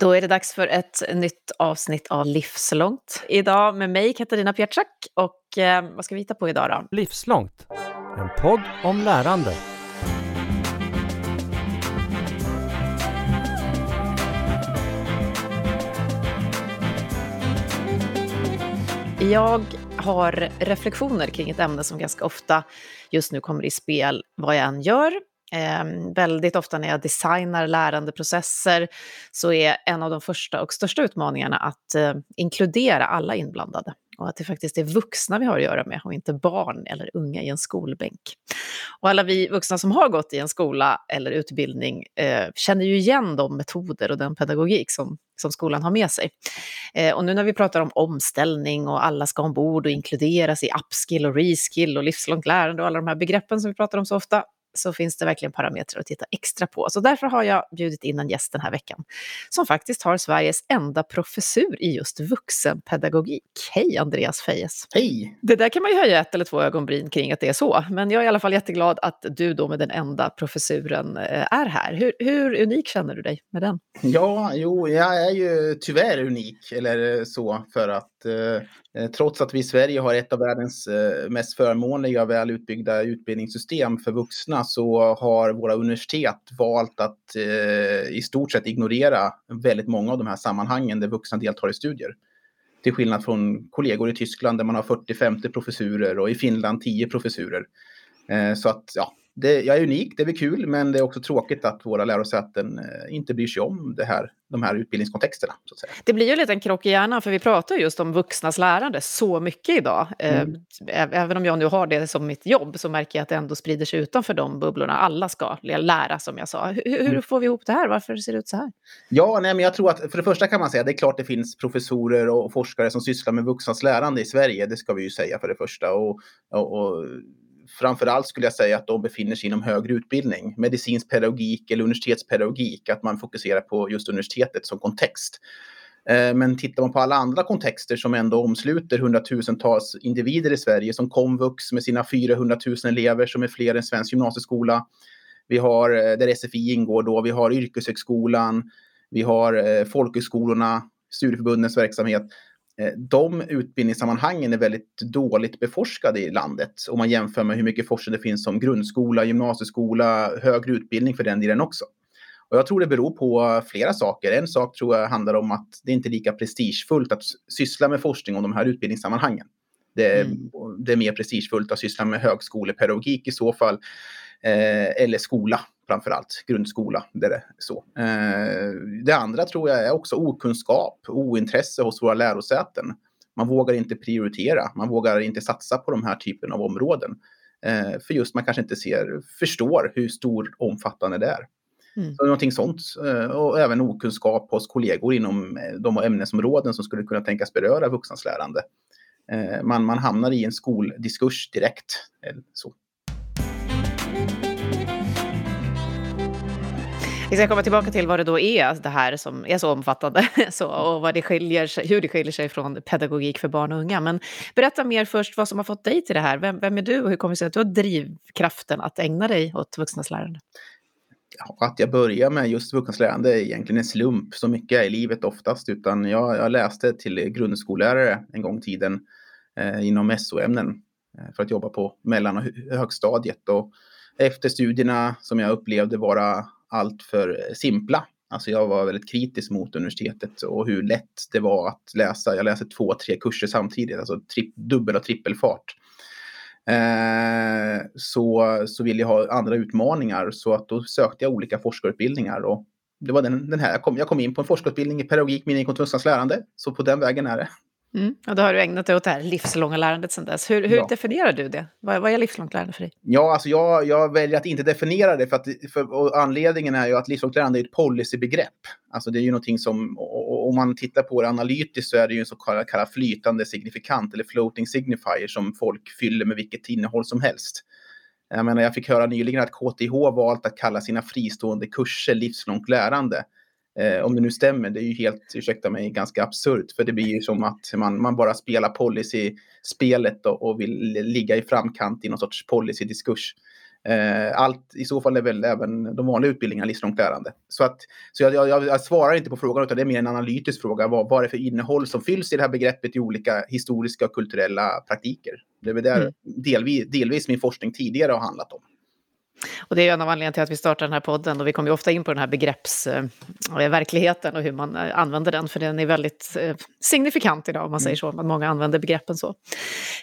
Då är det dags för ett nytt avsnitt av Livslångt. Idag med mig, Katarina Pietschak. Och eh, vad ska vi hitta på idag då? Livslångt, en podd om lärande. Jag har reflektioner kring ett ämne som ganska ofta just nu kommer i spel vad jag än gör. Eh, väldigt ofta när jag designar lärandeprocesser så är en av de första och största utmaningarna att eh, inkludera alla inblandade och att det faktiskt är vuxna vi har att göra med och inte barn eller unga i en skolbänk. Och alla vi vuxna som har gått i en skola eller utbildning eh, känner ju igen de metoder och den pedagogik som, som skolan har med sig. Eh, och nu när vi pratar om omställning och alla ska ombord och inkluderas i upskill och reskill och livslångt lärande och alla de här begreppen som vi pratar om så ofta, så finns det verkligen parametrar att titta extra på. Så därför har jag bjudit in en gäst den här veckan som faktiskt har Sveriges enda professur i just vuxenpedagogik. Hej Andreas Fejes! Hej! Det där kan man ju höja ett eller två ögonbryn kring att det är så, men jag är i alla fall jätteglad att du då med den enda professuren eh, är här. Hur, hur unik känner du dig med den? Ja, jo, jag är ju tyvärr unik, eller så, för att eh, Eh, Eh, trots att vi i Sverige har ett av världens eh, mest förmånliga och väl utbyggda utbildningssystem för vuxna så har våra universitet valt att eh, i stort sett ignorera väldigt många av de här sammanhangen där vuxna deltar i studier. Till skillnad från kollegor i Tyskland där man har 40-50 professurer och i Finland 10 professurer. Så att ja, det, jag är unik, det är väl kul, men det är också tråkigt att våra lärosäten eh, inte bryr sig om det här, de här utbildningskontexterna. Så att säga. Det blir ju lite en krock i hjärnan, för vi pratar just om vuxnas lärande så mycket idag. Eh, mm. Även om jag nu har det som mitt jobb så märker jag att det ändå sprider sig utanför de bubblorna. Alla ska lära, som jag sa. Hur, hur mm. får vi ihop det här? Varför ser det ut så här? Ja, nej, men jag tror att för det första kan man säga att det är klart det finns professorer och forskare som sysslar med vuxnas lärande i Sverige. Det ska vi ju säga för det första. och, och, och framförallt skulle jag säga att de befinner sig inom högre utbildning, medicinsk pedagogik eller universitetspedagogik, att man fokuserar på just universitetet som kontext. Eh, men tittar man på alla andra kontexter som ändå omsluter hundratusentals individer i Sverige som komvux med sina 400 000 elever som är fler än svensk gymnasieskola. Vi har eh, där SFI ingår då, vi har yrkeshögskolan, vi har eh, folkhögskolorna, studieförbundens verksamhet. Eh, de utbildningssammanhangen är väldigt dåligt beforskade i landet om man jämför med hur mycket forskning det finns om grundskola, gymnasieskola, högre utbildning för den delen också. Och jag tror det beror på flera saker. En sak tror jag handlar om att det inte är lika prestigefullt att syssla med forskning om de här utbildningssammanhangen. Det är, mm. det är mer prestigefullt att syssla med högskolepedagogik i så fall, eh, eller skola framförallt grundskola. Där det, så. Eh, det andra tror jag är också okunskap, ointresse hos våra lärosäten. Man vågar inte prioritera, man vågar inte satsa på de här typen av områden. Eh, för just man kanske inte ser, förstår hur stor omfattande det är. Mm. Så någonting sånt. Eh, och även okunskap hos kollegor inom de ämnesområden som skulle kunna tänkas beröra vuxnas lärande. Man, man hamnar i en skoldiskurs direkt. Så. Vi ska komma tillbaka till vad det då är, alltså det här som är så omfattande så, och vad det skiljer sig, hur det skiljer sig från pedagogik för barn och unga. Men berätta mer först vad som har fått dig till det här. Vem, vem är du och hur kommer det sig att du har drivkraften att ägna dig åt vuxnas lärande? att jag börjar med just vuxnas lärande är egentligen en slump, så mycket är i livet oftast, utan jag, jag läste till grundskollärare en gång i tiden eh, inom SO-ämnen eh, för att jobba på mellan och högstadiet. Och efter studierna som jag upplevde vara allt för simpla. Alltså jag var väldigt kritisk mot universitetet och hur lätt det var att läsa. Jag läste två, tre kurser samtidigt, alltså tripp, dubbel och trippelfart. Eh, så, så ville jag ha andra utmaningar så att då sökte jag olika forskarutbildningar och det var den, den här. Jag kom, jag kom in på en forskarutbildning i pedagogik med inkontinensens lärande, så på den vägen är det. Mm. Och då har du ägnat dig åt det här livslånga lärandet sedan dess. Hur, hur ja. definierar du det? Vad, vad, är livslångt lärande för dig? Ja, alltså jag, jag väljer att inte definiera det för att för, anledningen är ju att livslångt lärande är ett policybegrepp. Alltså det är ju någonting som, om man tittar på det analytiskt så är det ju en så kallad, kallad flytande signifikant eller floating signifier som folk fyller med vilket innehåll som helst. Jag menar, jag fick höra nyligen att KTH valt att kalla sina fristående kurser livslångt lärande. Eh, om det nu stämmer, det är ju helt, ursäkta mig, ganska absurt. För det blir ju som att man, man bara spelar policy-spelet och, och vill ligga i framkant i någon sorts policy-diskurs. Eh, allt, I så fall är väl även de vanliga utbildningarna livslångt lärande. Så, att, så jag, jag, jag, svarar inte på frågan utan det är mer en analytisk fråga. Vad, vad är det för innehåll som fylls i det här begreppet i olika historiska och kulturella praktiker? Det är väl där mm. delvis, delvis min forskning tidigare har handlat om. Och det är en av anledningarna till att vi startar den här podden. Och vi kommer ju ofta in på den här begreppsverkligheten eh, och hur man eh, använder den. För den är väldigt eh, signifikant idag, om man mm. säger så. Att många använder begreppen så.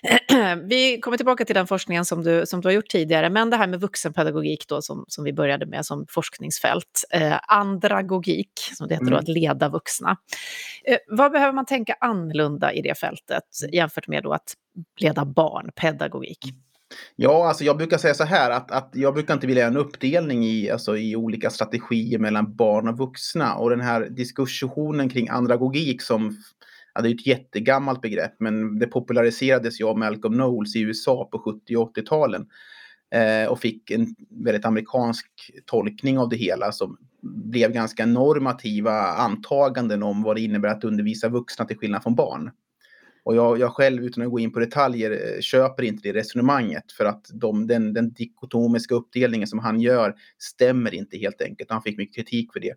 vi kommer tillbaka till den forskningen som du, som du har gjort tidigare. Men det här med vuxenpedagogik då, som, som vi började med som forskningsfält. Eh, andragogik, som det heter mm. då, att leda vuxna. Eh, vad behöver man tänka annorlunda i det fältet jämfört med då att leda barn, pedagogik? Ja, alltså jag brukar säga så här att, att jag brukar inte vilja göra en uppdelning i, alltså i olika strategier mellan barn och vuxna. Och den här diskussionen kring andragogik som, ja, det är ett jättegammalt begrepp, men det populariserades ju av Malcolm Knowles i USA på 70 och 80-talen. Eh, och fick en väldigt amerikansk tolkning av det hela som blev ganska normativa antaganden om vad det innebär att undervisa vuxna till skillnad från barn. Och jag, jag själv, utan att gå in på detaljer, eh, köper inte det resonemanget för att de, den, den dikotomiska uppdelningen som han gör stämmer inte helt enkelt. Han fick mycket kritik för det.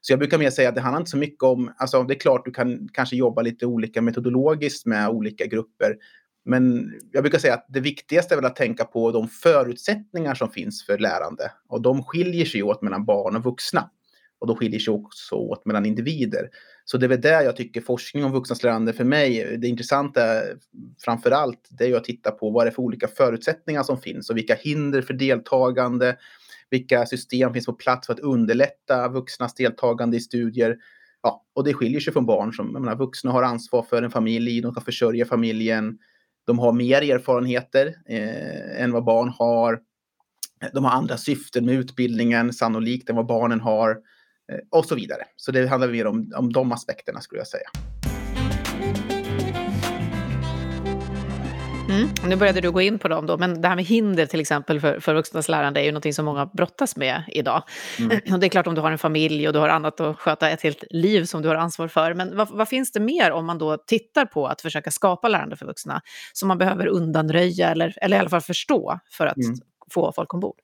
Så jag brukar mer säga att det handlar inte så mycket om, alltså det är klart du kan kanske jobba lite olika metodologiskt med olika grupper. Men jag brukar säga att det viktigaste är väl att tänka på de förutsättningar som finns för lärande. Och de skiljer sig åt mellan barn och vuxna. Och då skiljer sig också åt mellan individer. Så det är väl där jag tycker forskning om vuxnas lärande för mig, det intressanta framför allt, det är ju att titta på vad det är för olika förutsättningar som finns och vilka hinder för deltagande, vilka system finns på plats för att underlätta vuxnas deltagande i studier. Ja, och det skiljer sig från barn som, jag menar, vuxna har ansvar för en familj, de ska försörja familjen, de har mer erfarenheter eh, än vad barn har. De har andra syften med utbildningen sannolikt än vad barnen har. Eh, och så vidare. Så det handlar mer om, om de aspekterna skulle jag säga. Mm. Nu började du gå in på dem då, men det här med hinder till exempel för, för vuxnas lärande är ju någonting som många brottas med idag. Mm. Och det är klart om du har en familj och du har annat att sköta, ett helt liv som du har ansvar för. Men vad, vad finns det mer om man då tittar på att försöka skapa lärande för vuxna som man behöver undanröja eller, eller i alla fall förstå för att mm. få folk ombord?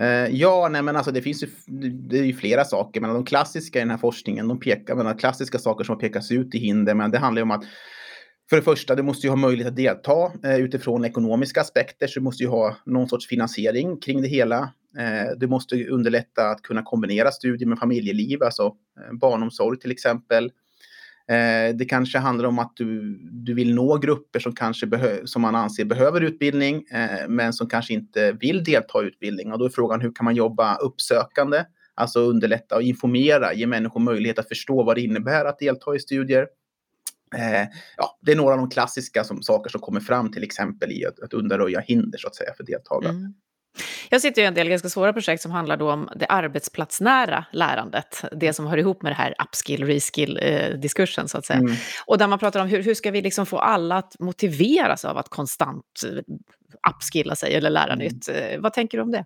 Eh, ja, nej men alltså det finns ju, det är ju flera saker. Men de klassiska i den här forskningen, de pekar, men klassiska saker som pekas ut i hinder, men det handlar ju om att för det första, du måste ju ha möjlighet att delta eh, utifrån ekonomiska aspekter, så du måste ju ha någon sorts finansiering kring det hela. Eh, du måste underlätta att kunna kombinera studier med familjeliv, alltså eh, barnomsorg till exempel. Eh, det kanske handlar om att du, du vill nå grupper som, kanske som man anser behöver utbildning, eh, men som kanske inte vill delta i utbildning. Och då är frågan hur kan man jobba uppsökande? Alltså underlätta och informera, ge människor möjlighet att förstå vad det innebär att delta i studier. Eh, ja, det är några av de klassiska som, saker som kommer fram till exempel i att, att undanröja hinder så att säga för deltagande. Mm. Jag sitter i en del ganska svåra projekt som handlar om det arbetsplatsnära lärandet. Det som hör ihop med det här upskill, reskill-diskursen så att säga. Mm. Och där man pratar om hur, hur ska vi liksom få alla att motiveras av att konstant upskilla sig eller lära mm. nytt. Eh, vad tänker du om det?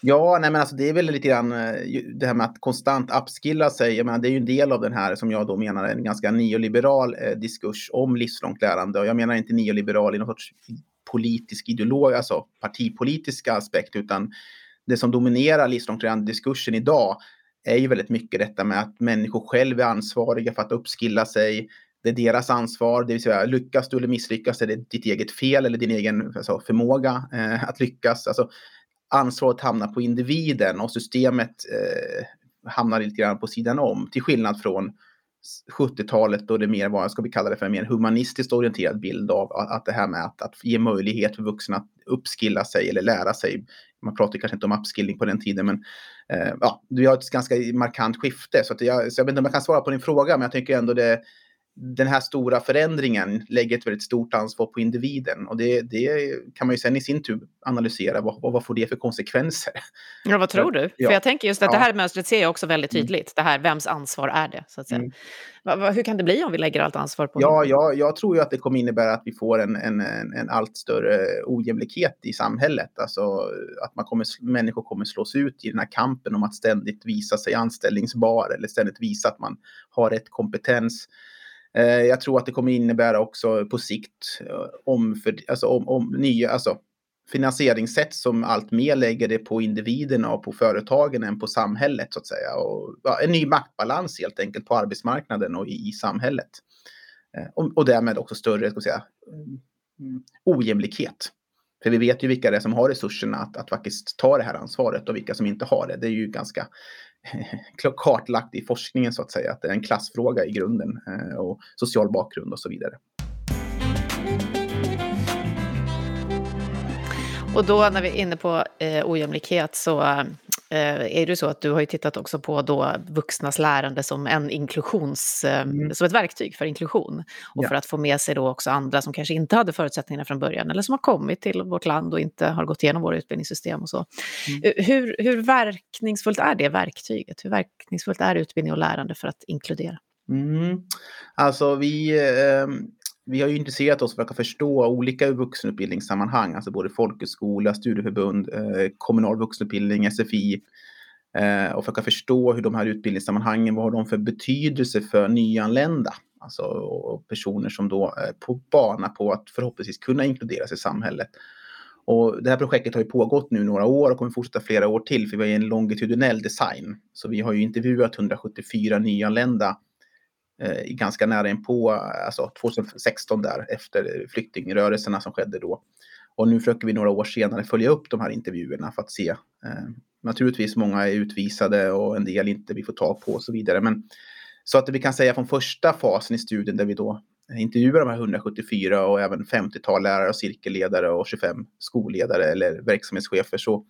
Ja, nej men alltså det är väl lite grann eh, det här med att konstant upskilla sig. Jag menar, det är ju en del av den här som jag då menar en ganska neoliberal eh, diskurs om livslångt lärande. Och jag menar inte neoliberal i någon sorts politisk ideolog, alltså partipolitiska aspekt, utan det som dominerar livslångt diskursen idag är ju väldigt mycket detta med att människor själva är ansvariga för att uppskilla sig. Det är deras ansvar, det vill säga lyckas du eller misslyckas är det ditt eget fel eller din egen alltså, förmåga eh, att lyckas. Alltså, ansvaret hamnar på individen och systemet eh, hamnar lite grann på sidan om. Till skillnad från 70-talet då det mer var, ska vi kalla det för en mer humanistiskt orienterad bild av att det här med att, att ge möjlighet för vuxna att uppskilla sig eller lära sig. Man pratar kanske inte om upskilling på den tiden, men eh, ja, vi har ett ganska markant skifte. Så, att jag, så jag vet inte om jag kan svara på din fråga, men jag tycker ändå det, den här stora förändringen lägger ett väldigt stort ansvar på individen. Och det, det kan man ju sen i sin tur analysera. Vad, vad får det för konsekvenser? Ja, vad tror du? Ja. För jag tänker just att ja. det här mönstret ser jag också väldigt mm. tydligt. Det här, vems ansvar är det? Så att säga. Mm. Hur kan det bli om vi lägger allt ansvar på Ja, ja jag tror ju att det kommer innebära att vi får en, en, en allt större ojämlikhet i samhället. Alltså att man kommer, människor kommer slås ut i den här kampen om att ständigt visa sig anställningsbar eller ständigt visa att man har rätt kompetens. Eh, jag tror att det kommer innebära också på sikt eh, om, för, alltså om, om nya, alltså finansieringssätt som allt mer lägger det på individerna och på företagen än på samhället så att säga. Och, ja, en ny maktbalans helt enkelt på arbetsmarknaden och i, i samhället. Eh, och, och, därmed också större ska säga, mm, ojämlikhet. För vi vet ju vilka det är som har resurserna att, att faktiskt ta det här ansvaret och vilka som inte har det. Det är ju ganska kartlagt i forskningen så att säga. Att det är en klassfråga i grunden eh, och social bakgrund och så vidare. Och då när vi är inne på eh, ojämlikhet så eh, är det så att du har ju tittat också på då vuxnas lärande som en inklusions, eh, mm. som ett verktyg för inklusion. Och ja. för att få med sig då också andra som kanske inte hade förutsättningarna från början eller som har kommit till vårt land och inte har gått igenom våra utbildningssystem och så. Mm. Eh, hur, hur verkningsfullt är det verktyget? Hur verkningsfullt är utbildning och lärande för att inkludera? Mm. Alltså vi, eh, vi har ju intresserat oss för att förstå olika vuxenutbildningssammanhang, alltså både folkhögskola, studieförbund, eh, kommunal vuxenutbildning, SFI. Eh, och försöka förstå hur de här utbildningssammanhangen, vad har de för betydelse för nyanlända? Alltså och personer som då är på bana på att förhoppningsvis kunna inkluderas i samhället. Och det här projektet har ju pågått nu några år och kommer fortsätta flera år till för vi har en longitudinell design. Så vi har ju intervjuat 174 nyanlända eh, ganska nära inpå, alltså 2016 där, efter flyktingrörelserna som skedde då. Och nu försöker vi några år senare följa upp de här intervjuerna för att se. Eh, naturligtvis många är utvisade och en del inte vi får tag på och så vidare. Men så att vi kan säga från första fasen i studien där vi då intervjuar de här 174 och även 50-tal lärare och cirkelledare och 25 skolledare eller verksamhetschefer så,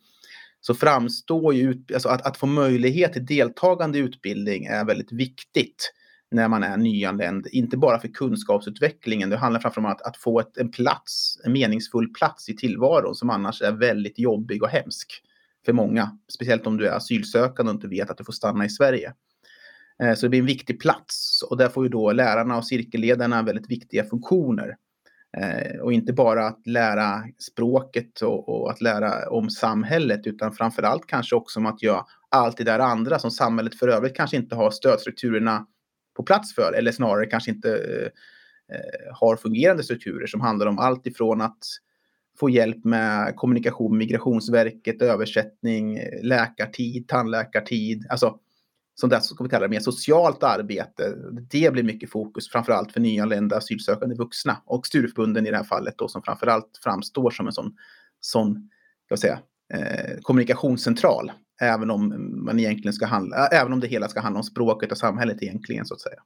så framstår ju alltså att, att få möjlighet till deltagande i utbildning är väldigt viktigt när man är nyanländ. Inte bara för kunskapsutvecklingen, det handlar framförallt om att, att få ett, en plats, en meningsfull plats i tillvaron som annars är väldigt jobbig och hemsk för många. Speciellt om du är asylsökande och inte vet att du får stanna i Sverige. Eh, så det blir en viktig plats och där får ju då lärarna och cirkelledarna väldigt viktiga funktioner. Eh, och inte bara att lära språket och, och, att lära om samhället utan framförallt kanske också om att göra allt det där andra som samhället för övrigt kanske inte har stödstrukturerna på plats för eller snarare kanske inte eh, eh, har fungerande strukturer som handlar om allt ifrån att få hjälp med kommunikation med Migrationsverket, översättning, läkartid, tandläkartid, alltså som det som vi kalla det, mer socialt arbete. Det blir mycket fokus, framförallt för nyanlända asylsökande vuxna och studieförbunden i det här fallet då som framförallt framstår som en sån, sån jag säga, eh, kommunikationscentral. Även om man egentligen ska handla, även om det hela ska handla om språket och samhället egentligen så att säga.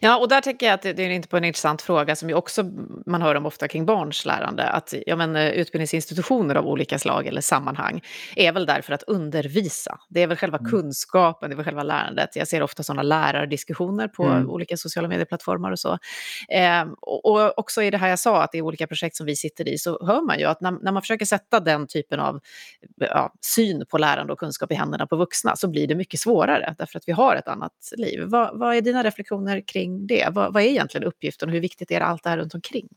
Ja, och där tänker jag att det är inte på en intressant fråga som ju också man hör om ofta kring barns lärande. Att ja, men, eh, utbildningsinstitutioner av olika slag eller sammanhang är väl där för att undervisa. Det är väl själva mm. kunskapen, det är väl själva lärandet. Jag ser ofta sådana lärardiskussioner på mm. olika sociala medieplattformar och så. Eh, och också i det här jag sa, att det är olika projekt som vi sitter i, så hör man ju att när, när man försöker sätta den typen av ja, syn på lärande och kunskap i händerna på vuxna så blir det mycket svårare, därför att vi har ett annat liv. Vad, vad är dina reflektioner kring kring det? Vad, vad är egentligen uppgiften och hur viktigt är allt det här runt omkring?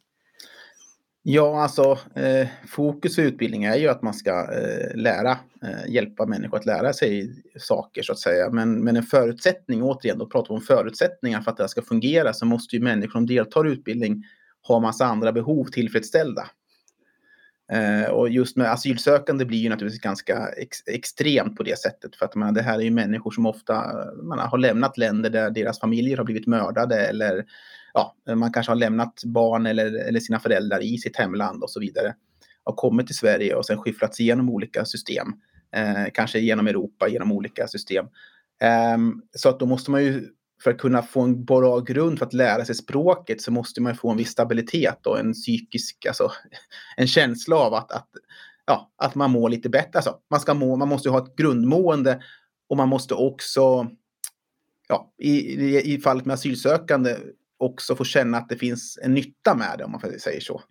Ja, alltså eh, fokus för utbildning är ju att man ska eh, lära, eh, hjälpa människor att lära sig saker så att säga. Men, men en förutsättning, återigen, då pratar vi om förutsättningar för att det här ska fungera så måste ju människor som deltar i utbildning ha massa andra behov tillfredsställda. Eh, och just med asylsökande blir ju naturligtvis ganska ex extremt på det sättet. För att man, det här är ju människor som ofta man har lämnat länder där deras familjer har blivit mördade eller ja, man kanske har lämnat barn eller, eller sina föräldrar i sitt hemland och så vidare. Har kommit till Sverige och sen skyfflats igenom olika system. Eh, kanske genom Europa, genom olika system. Eh, så att då måste man ju för att kunna få en bra grund för att lära sig språket så måste man få en viss stabilitet och en psykisk, alltså en känsla av att, att, ja, att man mår lite bättre. Alltså, man, ska må, man måste ha ett grundmående och man måste också, ja, i, i, i fallet med asylsökande, också få känna att det finns en nytta med det om man säger så.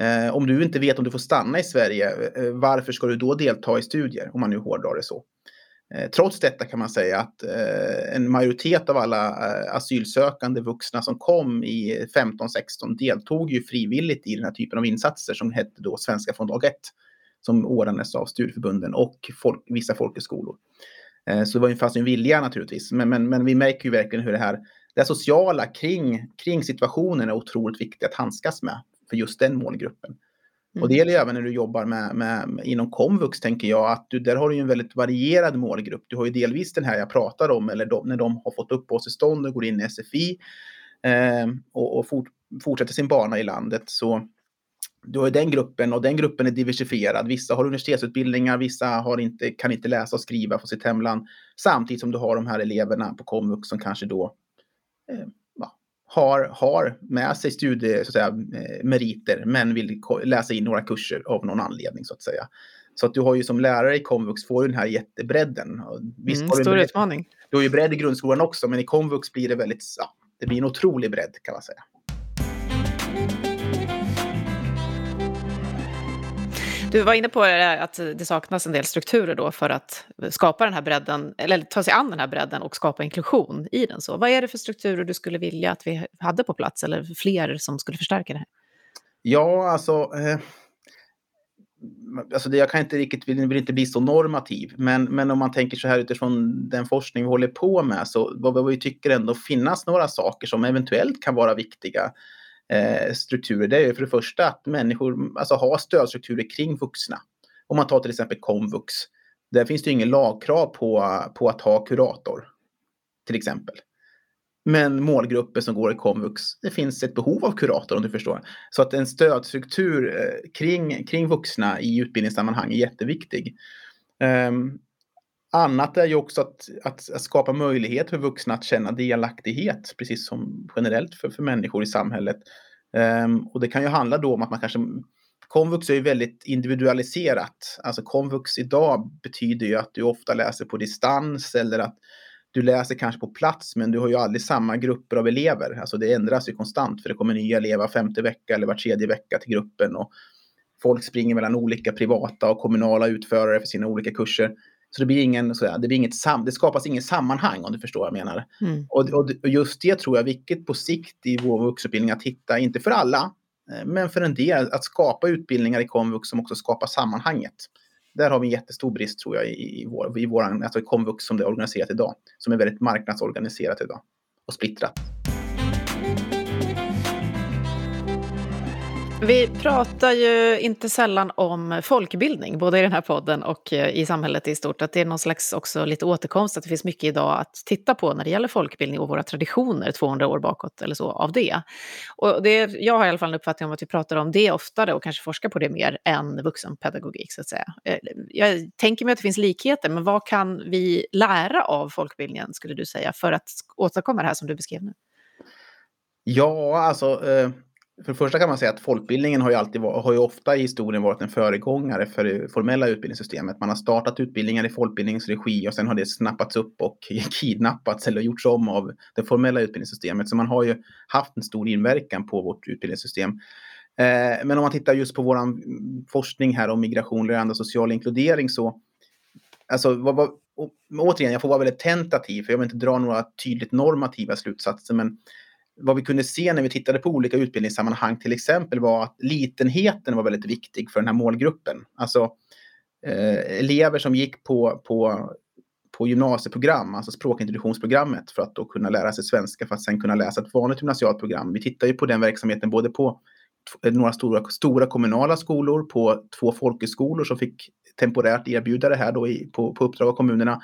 Eh, om du inte vet om du får stanna i Sverige, eh, varför ska du då delta i studier? Om man nu hårdrar det så. Eh, trots detta kan man säga att eh, en majoritet av alla eh, asylsökande vuxna som kom i 15-16 deltog ju frivilligt i den här typen av insatser som hette då Svenska från dag ett. Som ordnades av studieförbunden och folk, vissa folkhögskolor. Så det var ju fast en vilja naturligtvis. Men, men, men vi märker ju verkligen hur det här, det här sociala kring, kring situationen är otroligt viktigt att handskas med för just den målgruppen. Mm. Och det gäller även när du jobbar med, med, inom komvux, tänker jag, att du, där har du ju en väldigt varierad målgrupp. Du har ju delvis den här jag pratar om, eller de, när de har fått uppehållstillstånd och går in i SFI eh, och, och fort, fortsätter sin bana i landet. Så du har den gruppen och den gruppen är diversifierad. Vissa har universitetsutbildningar, vissa har inte, kan inte läsa och skriva från sitt hemland. Samtidigt som du har de här eleverna på komvux som kanske då eh, har, har med sig studie, så säga, eh, meriter men vill läsa in några kurser av någon anledning så att säga. Så att du har ju som lärare i komvux får du den här jättebredden. Visst mm, har stor utmaning. Du har ju bredd i grundskolan också men i komvux blir det väldigt, ja, det blir en otrolig bredd kan man säga. Du var inne på att det saknas en del strukturer då för att skapa den här bredden, eller ta sig an den här bredden och skapa inklusion i den. Så vad är det för strukturer du skulle vilja att vi hade på plats eller fler som skulle förstärka det här? Ja, alltså... Eh, alltså det, jag kan inte riktigt, vill, vill, inte bli så normativ, men, men om man tänker så här utifrån den forskning vi håller på med så vad, vad vi tycker ändå finnas några saker som eventuellt kan vara viktiga eh, strukturer, det är ju för det första att människor alltså, har stödstrukturer kring vuxna. Om man tar till exempel komvux, där finns det ju ingen lagkrav på, på att ha kurator, till exempel. Men målgrupper som går i komvux, det finns ett behov av kurator om du förstår. Så att en stödstruktur eh, kring, kring vuxna i utbildningssammanhang är jätteviktig. Um, annat är ju också att, att, att, skapa möjlighet för vuxna att känna delaktighet, precis som generellt för, för människor i samhället. Um, och det kan ju handla då om att man kanske Komvux är ju väldigt individualiserat. Alltså komvux idag betyder ju att du ofta läser på distans eller att du läser kanske på plats men du har ju aldrig samma grupper av elever. Alltså det ändras ju konstant för det kommer nya elever var femte vecka eller var tredje vecka till gruppen och folk springer mellan olika privata och kommunala utförare för sina olika kurser. Så det blir, ingen, så det, blir inget sam, det skapas ingen sammanhang om du förstår vad jag menar. Mm. Och, och, just det tror jag är viktigt på sikt i vår vuxenutbildning att hitta, inte för alla, eh, men för en del, att skapa utbildningar i komvux som också skapar sammanhanget. Där har vi en jättestor brist tror jag i, i, vår, i våran, alltså i komvux som det är organiserat idag. Som är väldigt marknadsorganiserat idag och splittrat. Vi pratar ju inte sällan om folkbildning, både i den här podden och eh, i samhället i stort. Att det är någon slags också lite återkomst, att det finns mycket idag att titta på när det gäller folkbildning och våra traditioner 200 år bakåt eller så av det. Och det, jag har i alla fall en uppfattning om att vi pratar om det oftare och kanske forskar på det mer än vuxenpedagogik så att säga. Eh, jag tänker mig att det finns likheter, men vad kan vi lära av folkbildningen skulle du säga för att åstadkomma det här som du beskrev nu? Ja, alltså eh för det första kan man säga att folkbildningen har ju, alltid, har ju ofta i historien varit en föregångare för det formella utbildningssystemet. Man har startat utbildningar i folkbildningens regi och sen har det snappats upp och kidnappats eller gjorts om av det formella utbildningssystemet. Så man har ju haft en stor inverkan på vårt utbildningssystem. Eh, men om man tittar just på vår forskning här om migration, lärande och social inkludering så Alltså, vad, vad, återigen, jag får vara väldigt tentativ för jag vill inte dra några tydligt normativa slutsatser. Men vad vi kunde se när vi tittade på olika utbildningssammanhang till exempel var att litenheten var väldigt viktig för den här målgruppen. Alltså eh, elever som gick på, på, på gymnasieprogram, alltså språkintroduktionsprogrammet för att då kunna lära sig svenska för att sen kunna läsa ett vanligt gymnasialt program. Vi tittar ju på den verksamheten både på eh, några stora, stora kommunala skolor, på två folkhögskolor som fick temporärt erbjuda det här då i, på, på uppdrag av kommunerna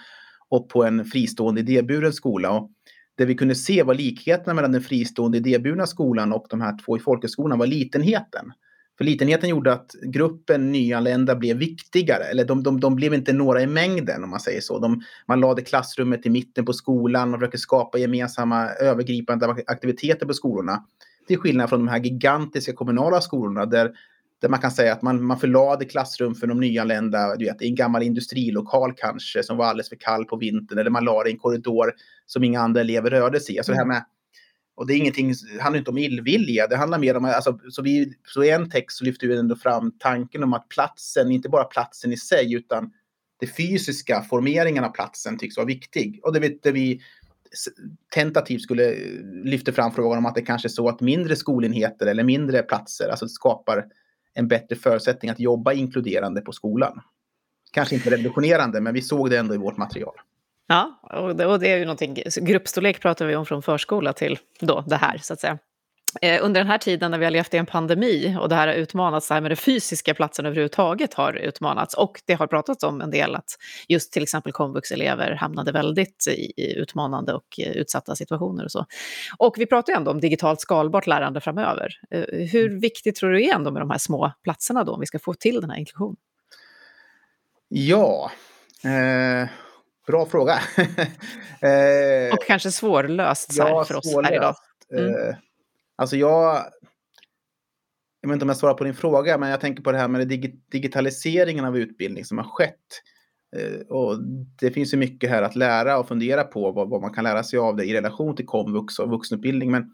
och på en fristående idéburen skola. Och det vi kunde se var likheterna mellan den fristående idéburna skolan och de här två i folkhögskolan var litenheten. För litenheten gjorde att gruppen nyanlända blev viktigare, eller de, de, de blev inte några i mängden om man säger så. De, man lade klassrummet i mitten på skolan, man försökte skapa gemensamma övergripande aktiviteter på skolorna. Till skillnad från de här gigantiska kommunala skolorna där där man kan säga att man, man förlade klassrum för de nyanlända du vet, i en gammal industrilokal kanske som var alldeles för kall på vintern. Eller man la det i en korridor som inga andra elever rörde sig i. Alltså det här med, och det är ingenting, det handlar inte om illvilja. Det handlar mer om, alltså, så, vi, så i en text så lyfter vi ändå fram tanken om att platsen, inte bara platsen i sig, utan det fysiska formeringen av platsen tycks vara viktig. Och det, vet, det vi tentativt skulle lyfta fram frågan om att det kanske är så att mindre skolenheter eller mindre platser alltså skapar en bättre förutsättning att jobba inkluderande på skolan. Kanske inte revolutionerande, men vi såg det ändå i vårt material. Ja, och det, och det är ju någonting, gruppstorlek pratar vi om från förskola till då det här, så att säga. Eh, under den här tiden när vi har levt i en pandemi och det här har utmanats, det här med de fysiska platserna överhuvudtaget har utmanats och det har pratats om en del att just till exempel komvuxelever hamnade väldigt i utmanande och eh, utsatta situationer och så. Och vi pratar ju ändå om digitalt skalbart lärande framöver. Eh, hur mm. viktigt tror du är ändå med de här små platserna då om vi ska få till den här inklusionen? Ja, eh, bra fråga. eh, och kanske svårlöst ja, för oss svårlöst. här idag. Mm. Alltså jag... Jag vet inte om jag svarar på din fråga, men jag tänker på det här med digitaliseringen av utbildning som har skett. Eh, och det finns ju mycket här att lära och fundera på vad, vad, man kan lära sig av det i relation till komvux och vuxenutbildning. Men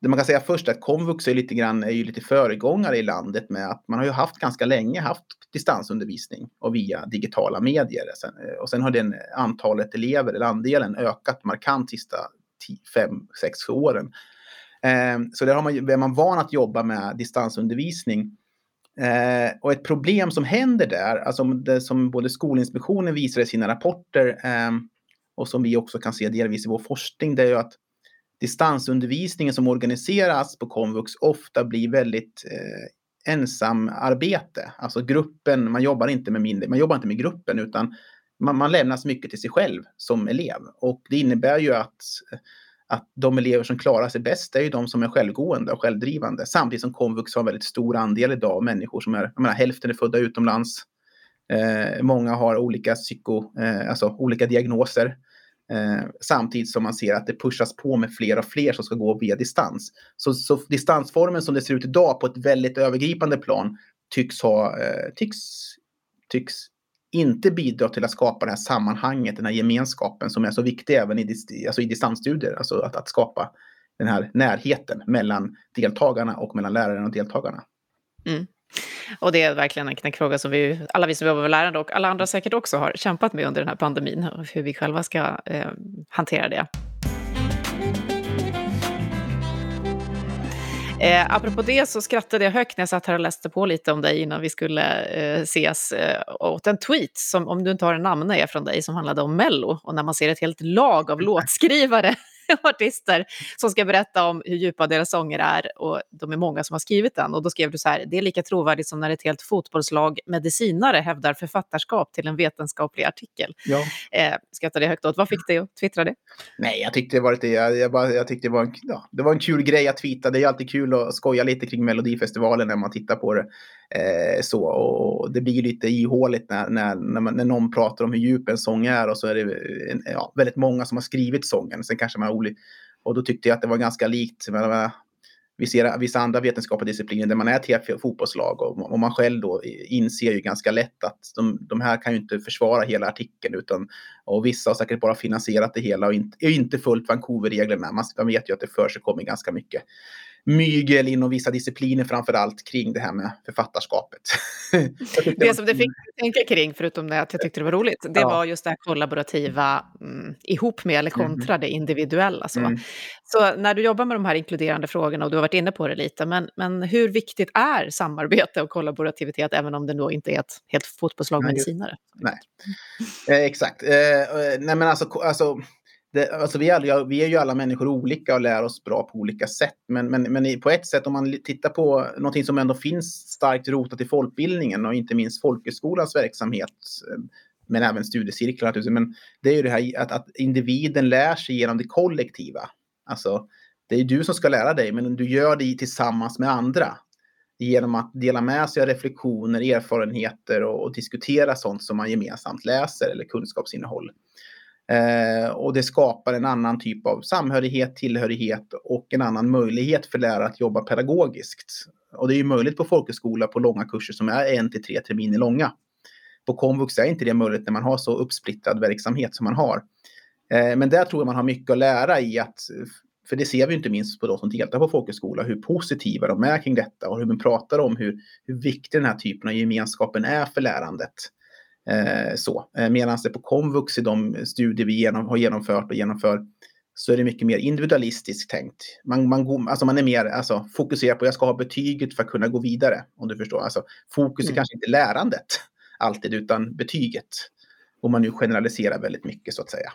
det man kan säga först är att komvux är lite grann är ju lite föregångare i landet med att man har ju haft ganska länge haft distansundervisning och via digitala medier. Eh, och sen har den antalet elever, eller andelen, ökat markant sista fem, sex åren. Ehm, så där har man, är man van att jobba med distansundervisning. Eh, och ett problem som händer där, alltså det som både Skolinspektionen visar i sina rapporter eh, och som vi också kan se delvis i vår forskning, det är ju att distansundervisningen som organiseras på komvux ofta blir väldigt eh, ensamarbete. Alltså gruppen, man jobbar inte med mindre, man jobbar inte med gruppen utan man, man lämnas mycket till sig själv som elev. Och det innebär ju att att de elever som klarar sig bäst är ju de som är självgående och självdrivande. Samtidigt som komvux har en väldigt stor andel idag av människor som är, jag menar, hälften är födda utomlands. Eh, många har olika psyko, eh, alltså olika diagnoser. Eh, samtidigt som man ser att det pushas på med fler och fler som ska gå via distans. Så, så distansformen som det ser ut idag på ett väldigt övergripande plan tycks ha, eh, tycks, tycks inte bidrar till att skapa det här sammanhanget, den här gemenskapen som är så viktig även i, alltså i distansstudier. Alltså att, att skapa den här närheten mellan deltagarna och mellan läraren och deltagarna. Mm. Och det är verkligen en knäckfråga som vi, alla vi som jobbar med lärande och alla andra säkert också har kämpat med under den här pandemin, hur vi själva ska eh, hantera det. Eh, apropå det så skrattade jag högt när jag satt här och läste på lite om dig innan vi skulle eh, ses eh, åt en tweet, som, om du inte har en namn, är från dig, som handlade om Mello. Och när man ser ett helt lag av låtskrivare artister som ska berätta om hur djupa deras sånger är och de är många som har skrivit den. Och då skrev du så här, det är lika trovärdigt som när ett helt fotbollslag medicinare hävdar författarskap till en vetenskaplig artikel. Ja. Eh, skrattade jag högt åt. Vad fick dig att twittra det? Nej, jag tyckte det var lite, jag, jag, bara, jag tyckte det var, en, ja, det var en kul grej att tweeta. Det är alltid kul att skoja lite kring Melodifestivalen när man tittar på det. Eh, så, och det blir lite ihåligt när, när, när, man, när någon pratar om hur djup en sång är och så är det eh, en, ja, väldigt många som har skrivit sången. Sen kanske man olika, och då tyckte jag att det var ganska likt med, eh, vi ser vissa andra vetenskapliga discipliner där man är ett fotbollslag och, och man själv då inser ju ganska lätt att de, de här kan ju inte försvara hela artikeln utan och vissa har säkert bara finansierat det hela och inte, inte följt Vancouver-reglerna. Man, man vet ju att det för sig kommer ganska mycket mygel inom vissa discipliner framför allt kring det här med författarskapet. det, som det fick tänka kring, förutom det att jag tyckte det var roligt, det ja. var just det här kollaborativa mm, ihop med eller kontra mm. det individuella. Så. Mm. så när du jobbar med de här inkluderande frågorna, och du har varit inne på det lite, men, men hur viktigt är samarbete och kollaborativitet, även om det då inte är ett helt fotbollslag medicinare? Nej, eh, exakt. Eh, nej, men alltså, alltså det, alltså vi, är vi är ju alla människor olika och lär oss bra på olika sätt. Men, men, men på ett sätt, om man tittar på någonting som ändå finns starkt rotat i folkbildningen och inte minst folkhögskolans verksamhet, eh, men även studiecirklar naturligtvis. Men det är ju det här att, att individen lär sig genom det kollektiva. Alltså, det är du som ska lära dig, men du gör det tillsammans med andra. Genom att dela med sig av reflektioner, erfarenheter och, och diskutera sånt som man gemensamt läser eller kunskapsinnehåll. Eh, och det skapar en annan typ av samhörighet, tillhörighet och en annan möjlighet för lärare att jobba pedagogiskt. Och det är ju möjligt på folkhögskola på långa kurser som är en till tre terminer långa. På komvux är inte det möjligt när man har så uppsplittrad verksamhet som man har. Eh, men där tror jag man har mycket att lära i att, för det ser vi inte minst på de som deltar på folkhögskola, hur positiva de är kring detta och hur man pratar om hur, hur viktig den här typen av gemenskapen är för lärandet. Eh, så. Eh, Medan det på komvux i de studier vi genom, har genomfört och genomför så är det mycket mer individualistiskt tänkt. Man, man, alltså man är mer alltså, fokuserad på att jag ska ha betyget för att kunna gå vidare. Om du förstår. Alltså, fokus är mm. kanske inte lärandet alltid, utan betyget. Om man nu generaliserar väldigt mycket så att säga.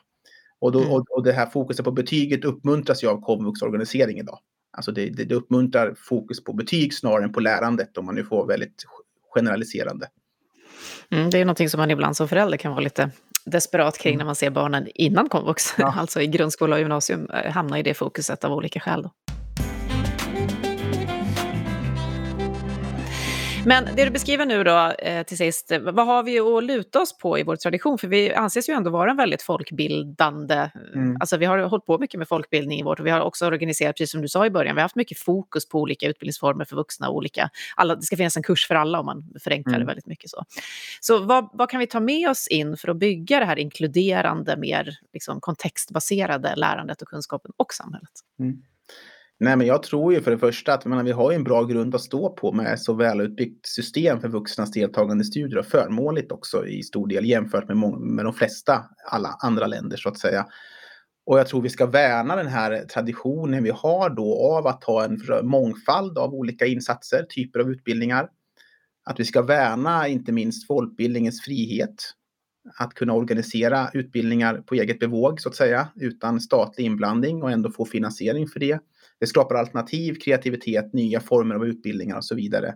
Och, då, mm. och, och det här fokuset på betyget uppmuntras ju av komvuxorganisering idag. Alltså det, det, det uppmuntrar fokus på betyg snarare än på lärandet om man nu får väldigt generaliserande. Mm, det är någonting som man ibland som förälder kan vara lite desperat kring mm. när man ser barnen innan komvux, ja. alltså i grundskola och gymnasium, eh, hamna i det fokuset av olika skäl. Då. Men det du beskriver nu då eh, till sist, vad har vi att luta oss på i vår tradition? För vi anses ju ändå vara en väldigt folkbildande, mm. alltså vi har hållit på mycket med folkbildning i vårt och vi har också organiserat, precis som du sa i början, vi har haft mycket fokus på olika utbildningsformer för vuxna och olika, alla, det ska finnas en kurs för alla om man förenklar mm. det väldigt mycket så. Så vad, vad, kan vi ta med oss in för att bygga det här inkluderande, mer liksom, kontextbaserade lärandet och kunskapen och samhället? Mm. Nej, men jag tror ju för det första att menar, vi har en bra grund att stå på med så välutbyggt system för vuxnas deltagande i studier och förmånligt också i stor del jämfört med, med de flesta alla andra länder så att säga. Och jag tror vi ska värna den här traditionen vi har då av att ha en mångfald av olika insatser, typer av utbildningar. Att vi ska värna inte minst folkbildningens frihet. Att kunna organisera utbildningar på eget bevåg så att säga utan statlig inblandning och ändå få finansiering för det det skapar alternativ, kreativitet, nya former av utbildningar och så vidare.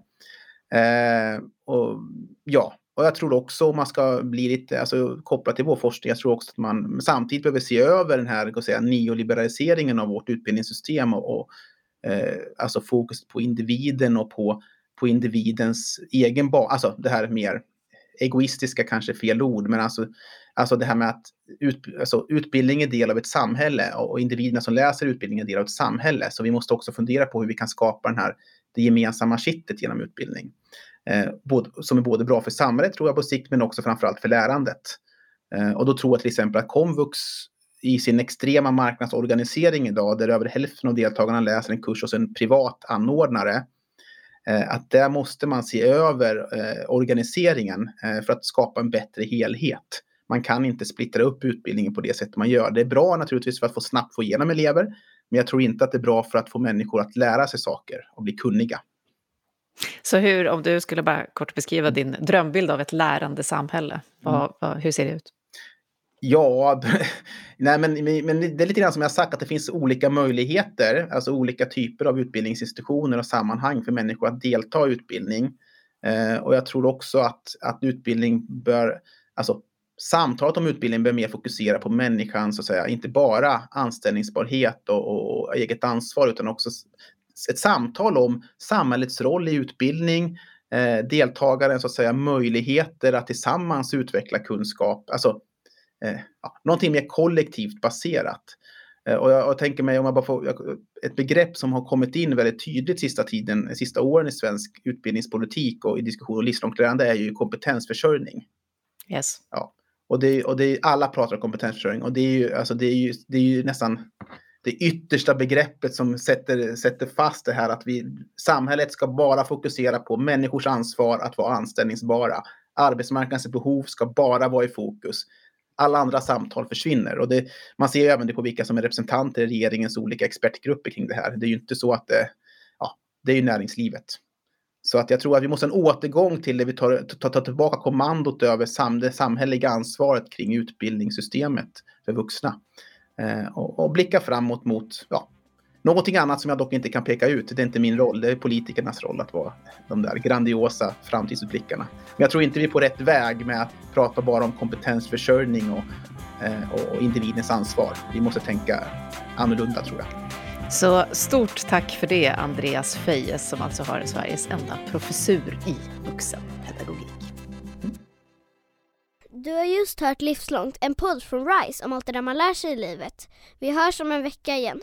Eh, och, ja, och jag tror också om man ska bli lite alltså, kopplat till vår forskning, jag tror också att man samtidigt behöver se över den här säga, neoliberaliseringen av vårt utbildningssystem och, och eh, alltså fokus på individen och på, på individens egen bas, alltså det här mer egoistiska kanske är fel ord, men alltså, alltså det här med att ut, alltså utbildning är del av ett samhälle och individerna som läser utbildning är del av ett samhälle. Så vi måste också fundera på hur vi kan skapa den här, det gemensamma kittet genom utbildning. Eh, både, som är både bra för samhället tror jag på sikt, men också framförallt för lärandet. Eh, och då tror jag till exempel att komvux i sin extrema marknadsorganisering idag, där över hälften av deltagarna läser en kurs hos en privat anordnare, Eh, att där måste man se över eh, organiseringen eh, för att skapa en bättre helhet. Man kan inte splittra upp utbildningen på det sätt man gör. Det är bra naturligtvis för att få snabbt få igenom elever, men jag tror inte att det är bra för att få människor att lära sig saker och bli kunniga. Så hur, om du skulle bara kort beskriva din drömbild av ett lärande samhälle, vad, mm. vad, hur ser det ut? Ja, nej men, men det är lite grann som jag sagt att det finns olika möjligheter, alltså olika typer av utbildningsinstitutioner och sammanhang för människor att delta i utbildning. Eh, och jag tror också att, att utbildning bör, alltså samtalet om utbildning bör mer fokusera på människan, så att säga, inte bara anställningsbarhet och, och eget ansvar, utan också ett samtal om samhällets roll i utbildning, eh, deltagarens så att säga, möjligheter att tillsammans utveckla kunskap. Alltså, eh, ja, någonting mer kollektivt baserat. Eh, och jag, jag, tänker mig om jag bara får ett begrepp som har kommit in väldigt tydligt sista tiden, sista åren i svensk utbildningspolitik och i diskussion om livslångt lärande är ju kompetensförsörjning. Yes. Ja. Och, det, och det, alla pratar om kompetensförsörjning och det är ju, alltså det är ju, det är ju nästan det yttersta begreppet som sätter, sätter fast det här att vi, samhället ska bara fokusera på människors ansvar att vara anställningsbara. Arbetsmarknadens behov ska bara vara i fokus alla andra samtal försvinner. Och det, man ser även det på vilka som är representanter i regeringens olika expertgrupper kring det här. Det är ju inte så att det, ja, det är ju näringslivet. Så att jag tror att vi måste en återgång till det vi tar, tar, tar tillbaka kommandot över sam, det samhälleliga ansvaret kring utbildningssystemet för vuxna. Eh, och, och blicka framåt mot ja, Någonting annat som jag dock inte kan peka ut, det är inte min roll, det är politikernas roll att vara de där grandiosa framtidsutblickarna. Men jag tror inte vi är på rätt väg med att prata bara om kompetensförsörjning och, eh, och individens ansvar. Vi måste tänka annorlunda tror jag. Så stort tack för det, Andreas Fejes, som alltså har Sveriges enda professur i vuxenpedagogik. Du har just hört Livslångt, en podd från RISE om allt det där man lär sig i livet. Vi hörs om en vecka igen.